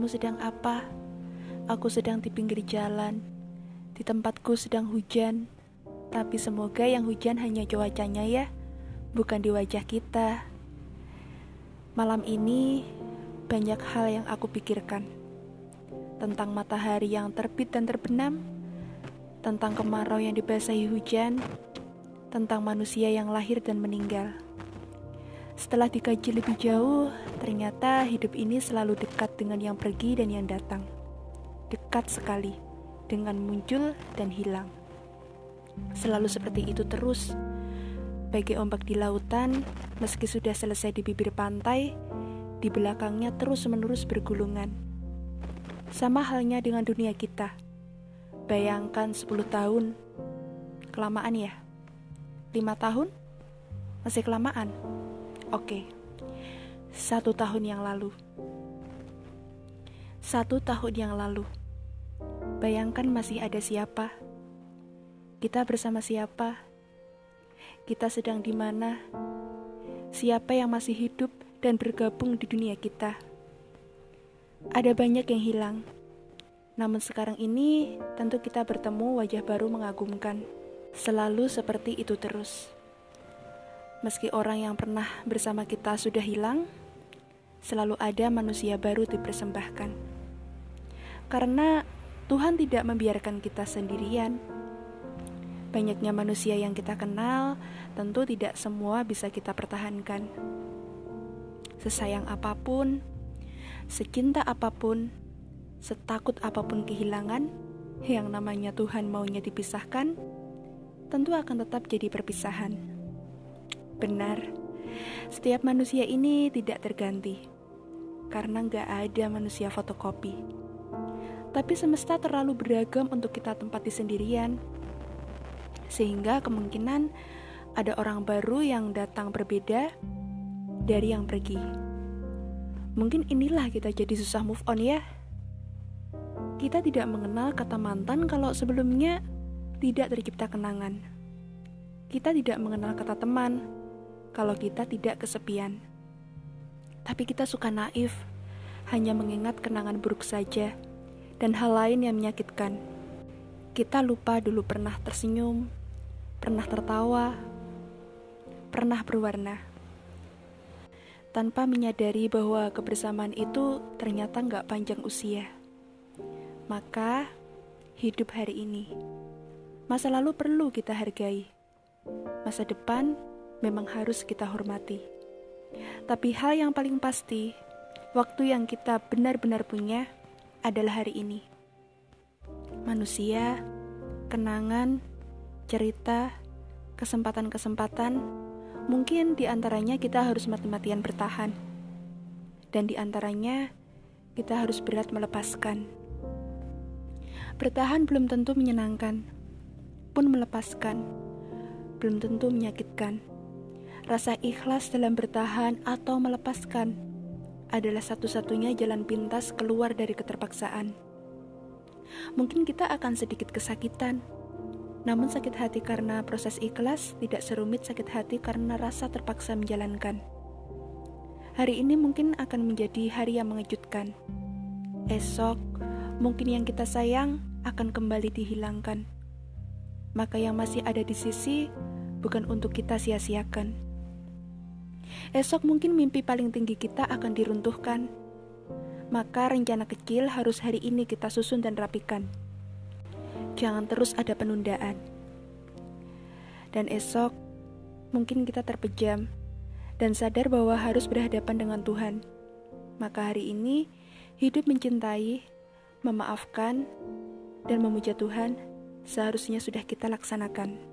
Kamu sedang apa? Aku sedang di pinggir jalan. Di tempatku sedang hujan. Tapi semoga yang hujan hanya cuacanya ya, bukan di wajah kita. Malam ini banyak hal yang aku pikirkan. Tentang matahari yang terbit dan terbenam, tentang kemarau yang dibasahi hujan, tentang manusia yang lahir dan meninggal. Setelah dikaji lebih jauh, ternyata hidup ini selalu dekat dengan yang pergi dan yang datang. Dekat sekali, dengan muncul dan hilang. Selalu seperti itu terus. Bagi ombak di lautan, meski sudah selesai di bibir pantai, di belakangnya terus-menerus bergulungan. Sama halnya dengan dunia kita. Bayangkan 10 tahun. Kelamaan ya? 5 tahun? Masih kelamaan? Oke, satu tahun yang lalu. Satu tahun yang lalu. Bayangkan masih ada siapa? Kita bersama siapa? Kita sedang di mana? Siapa yang masih hidup dan bergabung di dunia kita? Ada banyak yang hilang. Namun sekarang ini tentu kita bertemu wajah baru mengagumkan. Selalu seperti itu terus. Meski orang yang pernah bersama kita sudah hilang, selalu ada manusia baru dipersembahkan. Karena Tuhan tidak membiarkan kita sendirian. Banyaknya manusia yang kita kenal, tentu tidak semua bisa kita pertahankan. Sesayang apa pun, secinta apa pun, setakut apa pun kehilangan, yang namanya Tuhan maunya dipisahkan, tentu akan tetap jadi perpisahan. Benar, setiap manusia ini tidak terganti karena nggak ada manusia fotokopi. Tapi semesta terlalu beragam untuk kita tempati sendirian, sehingga kemungkinan ada orang baru yang datang berbeda dari yang pergi. Mungkin inilah kita jadi susah move on ya. Kita tidak mengenal kata mantan kalau sebelumnya tidak tercipta kenangan. Kita tidak mengenal kata teman kalau kita tidak kesepian. Tapi kita suka naif, hanya mengingat kenangan buruk saja dan hal lain yang menyakitkan. Kita lupa dulu pernah tersenyum, pernah tertawa, pernah berwarna. Tanpa menyadari bahwa kebersamaan itu ternyata nggak panjang usia. Maka, hidup hari ini. Masa lalu perlu kita hargai. Masa depan memang harus kita hormati. Tapi hal yang paling pasti, waktu yang kita benar-benar punya adalah hari ini. Manusia, kenangan, cerita, kesempatan-kesempatan, mungkin di antaranya kita harus mati-matian bertahan. Dan di antaranya kita harus berat melepaskan. Bertahan belum tentu menyenangkan, pun melepaskan belum tentu menyakitkan. Rasa ikhlas dalam bertahan atau melepaskan adalah satu-satunya jalan pintas keluar dari keterpaksaan. Mungkin kita akan sedikit kesakitan, namun sakit hati karena proses ikhlas tidak serumit sakit hati karena rasa terpaksa menjalankan. Hari ini mungkin akan menjadi hari yang mengejutkan. Esok, mungkin yang kita sayang akan kembali dihilangkan. Maka yang masih ada di sisi bukan untuk kita sia-siakan. Esok mungkin mimpi paling tinggi kita akan diruntuhkan. Maka rencana kecil harus hari ini kita susun dan rapikan. Jangan terus ada penundaan. Dan esok mungkin kita terpejam dan sadar bahwa harus berhadapan dengan Tuhan. Maka hari ini hidup mencintai, memaafkan, dan memuja Tuhan seharusnya sudah kita laksanakan.